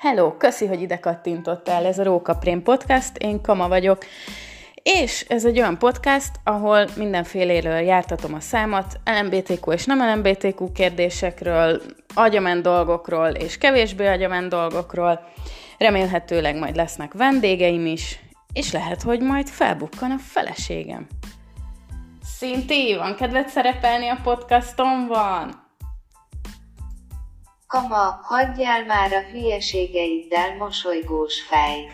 Hello, köszi, hogy ide kattintottál, ez a Rókaprém Podcast, én Kama vagyok, és ez egy olyan podcast, ahol mindenféléről jártatom a számat, LMBTQ és nem LMBTQ kérdésekről, agyament dolgokról és kevésbé agyament dolgokról, remélhetőleg majd lesznek vendégeim is, és lehet, hogy majd felbukkan a feleségem. Szinti, van kedved szerepelni a podcastomban? Kama, hagyjál már a hülyeségeiddel mosolygós fej.